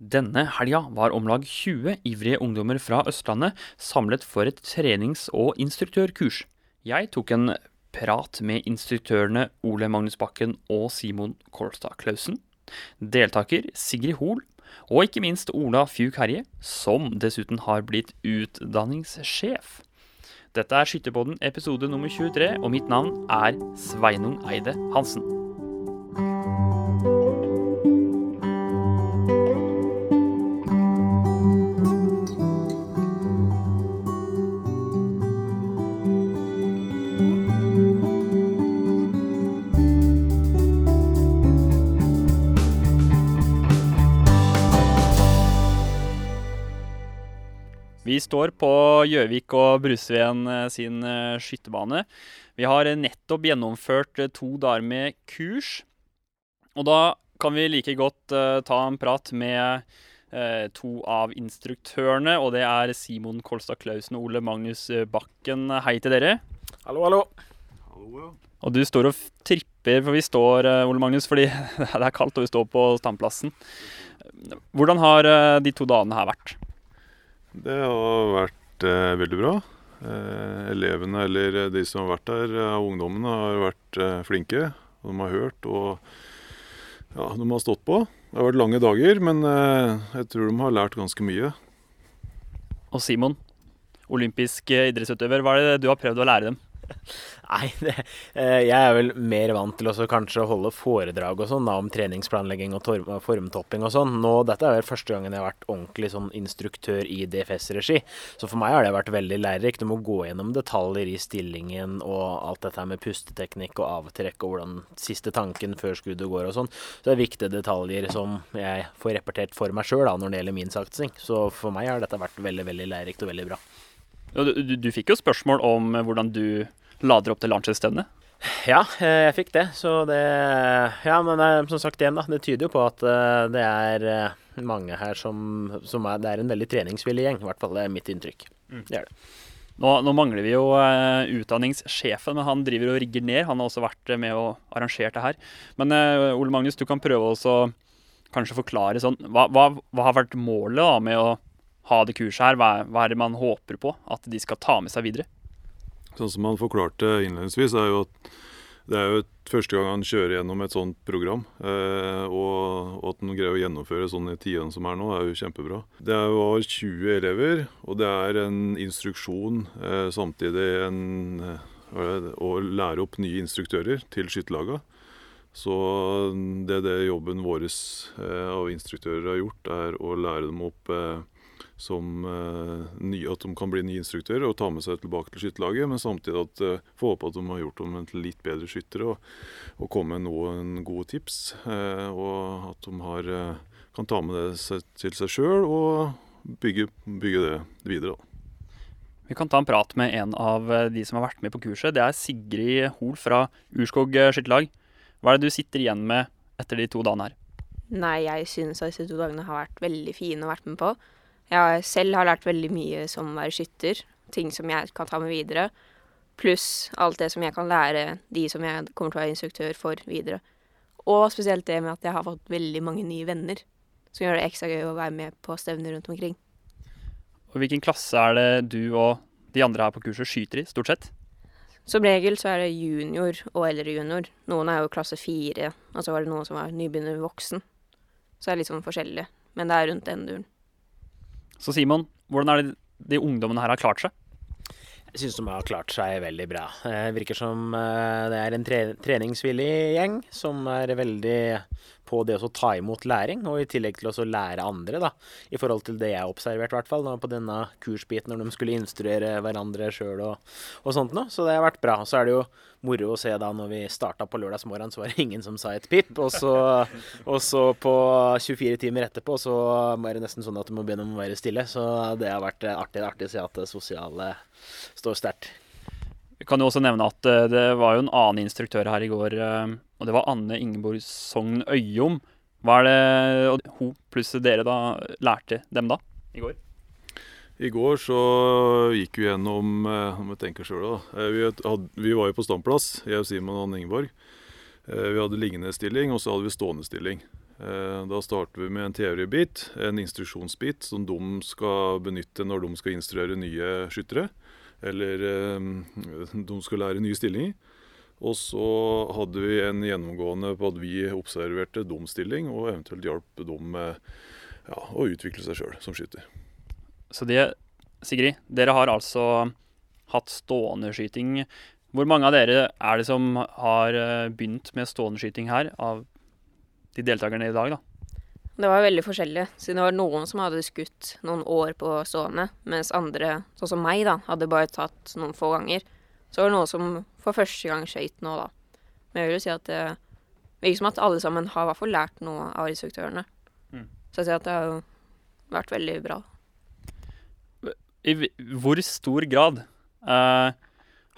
Denne helga var om lag 20 ivrige ungdommer fra Østlandet samlet for et trenings- og instruktørkurs. Jeg tok en prat med instruktørene Ole Magnus Bakken og Simon Kolstad Klausen, deltaker Sigrid Hoel, og ikke minst Ola Fjuk Herje, som dessuten har blitt utdanningssjef. Dette er Skytterpodden episode nummer 23, og mitt navn er Sveinung Eide Hansen. Vi står på Gjøvik og Brusveen eh, sin eh, skytterbane. Vi har eh, nettopp gjennomført to dager med kurs. Og da kan vi like godt ta en prat med eh, to av instruktørene, og det er Simon Kolstad Klausen og Ole Magnus Bakken. Hei til dere. Hallo, hallo. Og du står og tripper, for vi står, Ole Magnus, fordi det er kaldt og vi står på standplassen. Hvordan har de to dagene her vært? Det har vært eh, veldig bra. Eh, elevene, eller de som har vært der, eh, ungdommene, har vært eh, flinke. De har hørt og ja, de har stått på. Det har vært lange dager, men eh, jeg tror de har lært ganske mye. Og Simon, olympisk eh, idrettsutøver, hva er det du har prøvd å lære dem? Nei, det, eh, jeg er vel mer vant til også kanskje å holde foredrag og sånn om treningsplanlegging og formtopping og sånn. Nå, Dette er vel første gangen jeg har vært ordentlig sånn instruktør i DFS-regi. Så for meg har det vært veldig lærerikt. Du må gå gjennom detaljer i stillingen og alt dette med pusteteknikk og avtrekk og hvordan siste tanken før skuddet går og sånn. Så det er viktige detaljer som jeg får repetert for meg sjøl når det gjelder min satsing. Så for meg har dette vært veldig, veldig lærerikt og veldig bra. Du, du, du fikk jo spørsmål om hvordan du lader opp til Lanchester-stevnet. Ja, eh, jeg fikk det. Så det Ja, men som sagt igjen, da. Det tyder jo på at eh, det er eh, mange her som, som er Det er en veldig treningsvillig gjeng. I hvert fall det er mitt inntrykk. Det er det. Nå, nå mangler vi jo uh, utdanningssjefen, men han driver og rigger ned. Han har også vært med og arrangert det her. Men uh, Ole Magnus, du kan prøve også kanskje forklare sånn Hva, hva, hva har vært målet da med å ha det kurset her? Hva hva er det man håper på at de skal ta med seg videre? Sånn som han forklarte innledningsvis, er jo at det er jo første gang han kjører gjennom et sånt program. Eh, og, og at han greier å gjennomføre sånn i tidene som er nå, er jo kjempebra. Det var 20 elever, og det er en instruksjon, eh, samtidig en, eh, å lære opp nye instruktører til skytterlaga. Så det er det jobben vår eh, av instruktører har gjort, er å lære dem opp eh, som eh, ny, at de kan bli nye instruktører og ta med seg tilbake til skytterlaget, men samtidig at uh, få håpe at de har gjort dem til litt bedre skyttere og, og komme med noen gode tips. Eh, og at de har, eh, kan ta med det seg, til seg sjøl og bygge, bygge det videre. Da. Vi kan ta en prat med en av de som har vært med på kurset. Det er Sigrid Hoel fra Urskog skytterlag. Hva er det du sitter igjen med etter de to dagene her? Nei, jeg synes at disse to dagene har vært veldig fine å være med på. Jeg selv har lært veldig mye som å være skytter, ting som jeg kan ta med videre. Pluss alt det som jeg kan lære de som jeg kommer til å være instruktør for videre. Og spesielt det med at jeg har fått veldig mange nye venner, som gjør det ekstra gøy å være med på stevner rundt omkring. Og hvilken klasse er det du og de andre her på kurset skyter i, stort sett? Som regel så er det junior og eldre junior. Noen er jo klasse fire, og så var det noen som var nybegynner voksen. Så det er litt sånn forskjellig, men det er rundt den duren. Så Simon, hvordan er det de ungdommene her har klart seg? Jeg syns de har klart seg veldig bra. Det virker som eh, det er en tre treningsvillig gjeng som er veldig på det å ta imot læring, og i tillegg til å lære andre, da. I forhold til det jeg har observert, i hvert fall, på denne kursbiten når de skulle instruere hverandre sjøl og, og sånt noe. Så det har vært bra. Så er det jo moro å se da når vi starta på lørdagsmorgen, så var det ingen som sa et pip. Og så, og så på 24 timer etterpå så var det nesten sånn at du må be dem å være stille. Så det har vært artig, artig å se at det sosiale står sterkt. Kan jo også nevne at eh, det var jo en annen instruktør her i går, eh, og det var Anne Ingeborg Sogn Øyom. Hva er det hun pluss dere da lærte dem da, i går? I går så gikk vi gjennom eh, Om jeg tenker selv, da. Eh, Vi, hadde, vi var jo på standplass, jeg og Simon og Anne Ingeborg. Eh, Vi hadde liggende stilling, og så hadde vi stående stilling. Eh, Da starter vi med en teoribit, en instruksjonsbit, som de skal benytte når de skal instruere nye skyttere. Eller eh, de skulle lære nye stillinger. Og så hadde vi en gjennomgående på at vi observerte deres stilling, og eventuelt hjalp dem med ja, å utvikle seg sjøl som skytter. Så det, Sigrid, dere har altså hatt stående skyting. Hvor mange av dere er det som har eh, begynt med stående skyting her, av de deltakerne i dag, da? Det var veldig forskjellig, siden det var noen som hadde skutt noen år på stående, mens andre, sånn som meg, da, hadde bare tatt noen få ganger. Så var det noen som for første gang skøyt nå, da. Men jeg vil jo si at det virker som at alle sammen har i hvert fall lært noe av instruktørene. Mm. Så jeg sier at det har jo vært veldig bra. I hvor stor grad uh,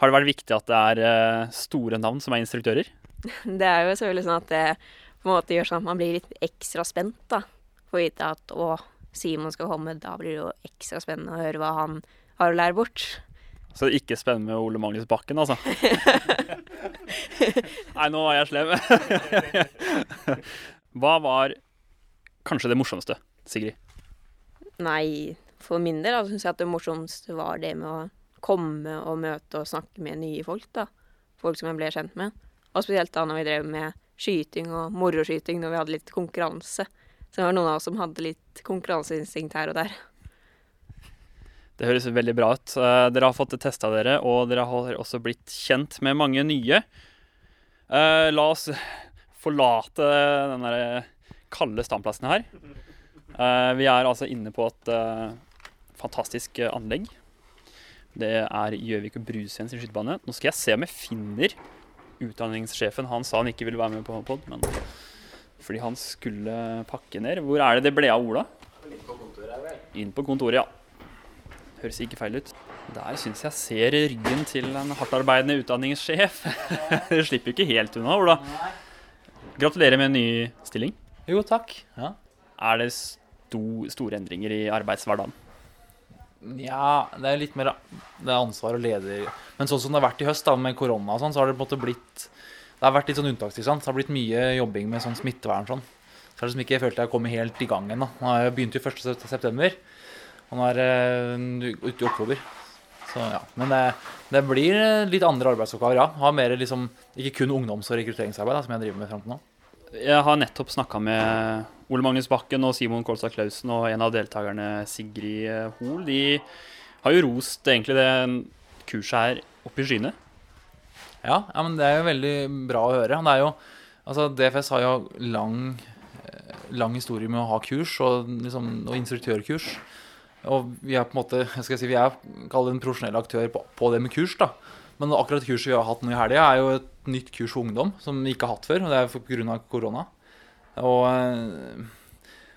har det vært viktig at det er eh, store navn som er instruktører? Det er jo selvfølgelig sånn at det på en måte gjør sånn at man blir litt ekstra spent, da. For å vite at å, Simon skal komme, da blir det jo ekstra spennende å høre hva han har å lære bort. Så det er ikke spennende med Ole Magnus Bakken, altså. Nei, nå var jeg slem. Hva var kanskje det morsomste, Sigrid? Nei, for min del da, syns jeg at det morsomste var det med å komme og møte og snakke med nye folk, da. Folk som jeg ble kjent med. Og spesielt da når vi drev med skyting og moroskyting, når vi hadde litt konkurranse. Så det var noen av oss som hadde litt konkurranseinstinkt her og der. Det høres veldig bra ut. Eh, Dere har fått testa dere, og dere har også blitt kjent med mange nye. Eh, La oss forlate den kalde standplassen her. Eh, Vi er altså inne på et fantastisk anlegg. Det er Gjøvik og Brusveen sin skytebane. Nå skal jeg se om jeg finner utdanningssjefen. Han sa han ikke ville være med på pod, men fordi han skulle pakke ned. Hvor er det det ble av Ola? Inn på kontoret, ja. Høres ikke feil ut. Der syns jeg ser ryggen til en hardtarbeidende utdanningssjef. Dere slipper ikke helt unna, Ola. Gratulerer med en ny stilling. Jo, takk. Ja. Er det sto, store endringer i arbeidshverdagen? Ja, det er litt mer det er ansvar og leder Men sånn som det har vært i høst, da, med korona og sånn, så har det på en måte blitt Det har vært litt sånn unntakstilstand. Så det har blitt mye jobbing med sånn smittevern sånn. Så er liksom som ikke jeg følte jeg kom helt i gang ennå. Nå har jeg begynt jo 1. september, og nå er det ute i oktober. Så ja. Men det, det blir litt andre arbeidsoppgaver, ja. Har mer liksom Ikke kun ungdoms- og rekrutteringsarbeid, da, som jeg driver med fram til nå. Jeg har nettopp snakka med Ole Magnus Bakken og Simon Kolstad Klausen og en av deltakerne, Sigrid Hoel. De har jo rost egentlig det kurset her oppe i skyene. Ja, ja, men det er jo veldig bra å høre. Det er jo, altså DFS har jo lang, eh, lang historie med å ha kurs og, liksom, og instruktørkurs. Og vi er på en måte, jeg skal si, vi er en profesjonell aktør på, på det med kurs. da. Men akkurat kurset vi har hatt nå i helga, er jo et nytt kurs for ungdom som vi ikke har hatt før. og Det er pga. korona. Og, eh,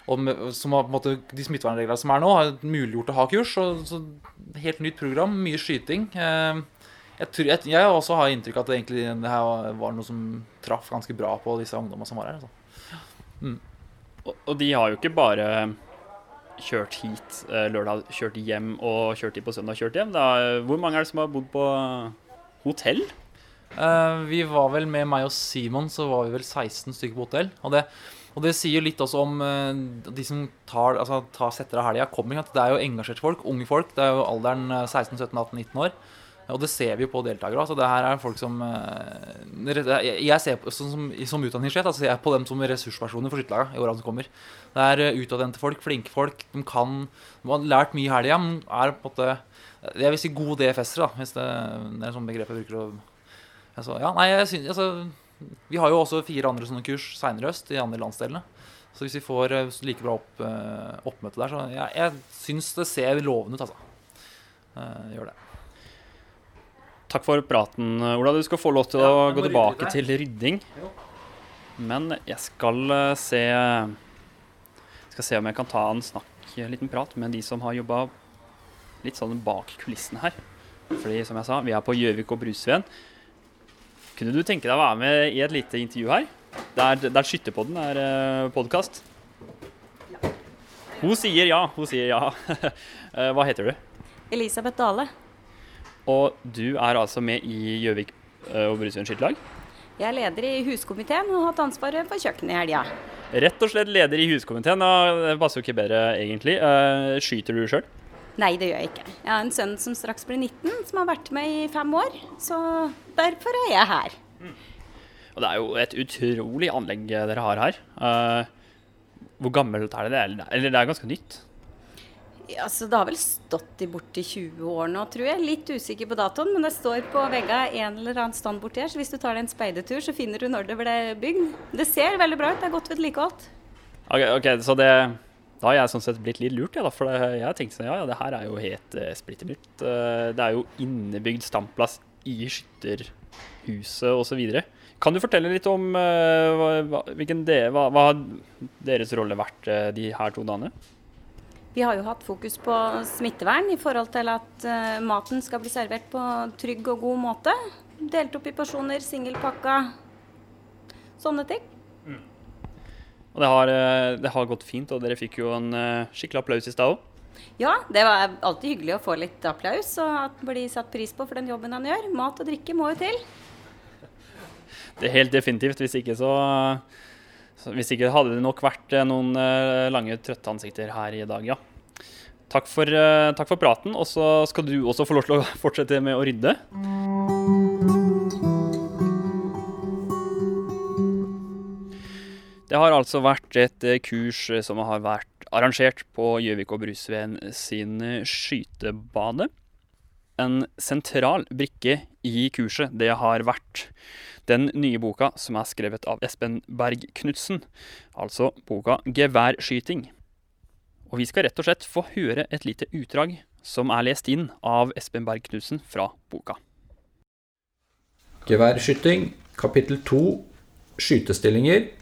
og som har på en måte, de smittevernreglene som er nå, har muliggjort å ha kurs. Og, så Helt nytt program, mye skyting. Eh, jeg, tror, jeg, jeg også har inntrykk av at det egentlig det her var noe som traff ganske bra på disse ungdommene som var her. Altså. Og, og de har jo ikke bare kjørt hit eh, lørdag, kjørt hjem og kjørt hit på søndag, kjørt hjem. Da, hvor mange er det som har bodd på hotell? Eh, vi var vel med meg og Simon, så var vi vel 16 stykker på hotell. Og det, og det sier litt også om eh, de som tar, altså, tar setter av helga. Kommer, At det er jo engasjerte folk, unge folk. Det er jo alderen eh, 16, 17, 18, 19 år. Og det ser vi jo på deltakere. Altså det her er folk som eh, Jeg ser på, som, som utdanningssjef altså ser jeg på dem som ressurspersoner for skytterlaga i årene som kommer. Det er utadvendte folk, flinke folk. De kan De har lært mye i helga, men er på en måte Jeg vil si gode DFS-ere, hvis det, det er sånn begrep jeg bruker å altså, Ja, nei, jeg synes, altså, Vi har jo også fire andre sånne kurs seinere øst i andre landsdelene. Så hvis vi får eh, like bra opp, eh, oppmøte der, så jeg, jeg syns det ser lovende ut, altså. Jeg gjør det. Takk for praten, Ola. Du skal få lov til Ja, å gå tilbake til rydding. Jo. Men jeg skal eh, se Skal se om jeg kan ta en snakk, en liten prat, med de som har jobba litt sånn bak kulissene her. Fordi, som jeg sa, vi er på Gjøvik og Brusveen. Kunne du tenke deg å være med i et lite intervju her? Der, der Skytterpodden er uh, podkast. Hun sier ja. Hun sier ja. Eh, Hva heter du? Elisabeth Dale. Og du er altså med i Gjøvik eh, og Brusund skytterlag? Jeg er leder i huskomiteen og har hatt ansvaret for kjøkkenet i helga. Rett og slett leder i huskomiteen. Det passer jo ikke bedre, egentlig. Eh, skyter du sjøl? Nei, det gjør jeg ikke. Jeg har en sønn som straks blir 19, som har vært med i fem år. Så derfor er jeg her. Og det er jo et utrolig anlegg dere har her. Uh, hvor gammelt er det? Eller det er ganske nytt? Ja, så Det har vel stått i borti 20 år nå, tror jeg. Litt usikker på datoen, men det står på vegga en eller annen stand borti her. Så hvis du tar deg en speidetur, så finner du når det ble bygd. Det ser veldig bra ut. Det er godt vedlikeholdt. Ok, ok, så det Da har jeg sånn sett blitt litt lurt, ja, da. For jeg tenkte sånn, ja, ja, det her er jo helt uh, splitter nytt. Uh, det er jo innebygd standplass i skytterhuset osv. Kan du fortelle litt om uh, hva, de, hva, hva har deres rolle vært uh, de her to dagene? Vi har jo hatt fokus på smittevern i forhold til at eh, maten skal bli servert på trygg og god måte. Delt opp i porsjoner, singelpakka, sånne ting. Og det har, eh, det har gått fint, og dere fikk jo en eh, skikkelig applaus i stad òg. Ja, det var alltid hyggelig å få litt applaus og at det blir satt pris på for den jobben han gjør. Mat og drikke må jo til. Det er helt definitivt. Hvis ikke så, så Hvis ikke hadde det nok vært eh, noen lange, trøtte ansikter her i dag, ja. Takk for, takk for praten, og så skal du også få lov til å fortsette med å rydde. Det har altså vært et eh, kurs eh, som har vært arrangert på Gjøvik og Brusveen sin eh, skytebane. En sentral brikke i kurset, det har vært den nye boka som er skrevet av Espen Berg Knutsen, altså boka 'Geværskyting'. Og vi skal rett og slett få høre et lite utdrag som er lest inn av Espen Berg Knutsen fra boka. Geværskyting, kapittel 2, skytestillinger,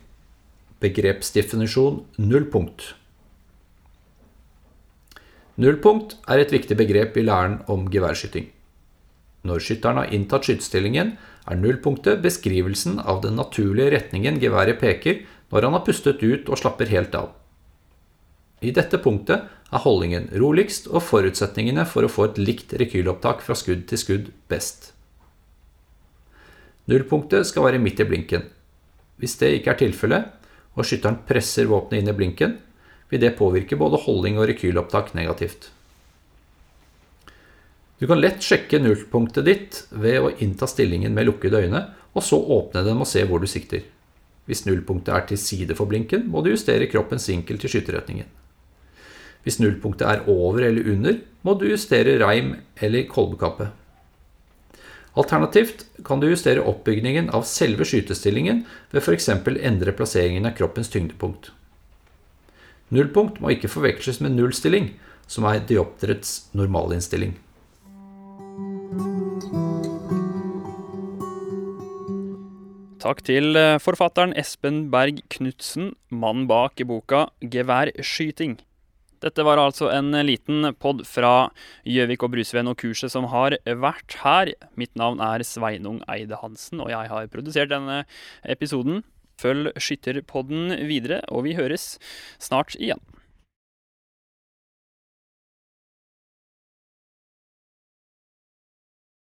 begrepsdefinisjon nullpunkt. Nullpunkt er et viktig begrep i læren om geværskyting. Når skytteren har inntatt skytestillingen, er nullpunktet beskrivelsen av den naturlige retningen geværet peker når han har pustet ut og slapper helt av. I dette punktet er holdningen roligst og forutsetningene for å få et likt rekylopptak fra skudd til skudd best. Nullpunktet skal være midt i blinken. Hvis det ikke er tilfellet, og skytteren presser våpenet inn i blinken, vil det påvirke både holdning og rekylopptak negativt. Du kan lett sjekke nullpunktet ditt ved å innta stillingen med lukkede øyne, og så åpne dem og se hvor du sikter. Hvis nullpunktet er til side for blinken, må du justere kroppens vinkel til skytterretningen. Hvis nullpunktet er over eller under, må du justere reim eller kolbekappe. Alternativt kan du justere oppbygningen av selve skytestillingen ved f.eks. endre plasseringen av kroppens tyngdepunkt. Nullpunkt må ikke forveksles med nullstilling, som er diopterets normalinnstilling. Takk til eh, forfatteren Espen Berg Knutsen, mannen bak boka 'Geværskyting'. Dette var altså en liten pod fra Gjøvik og Brusveen og kurset som har vært her. Mitt navn er Sveinung Eide Hansen, og jeg har produsert denne episoden. Følg Skytterpodden videre, og vi høres snart igjen.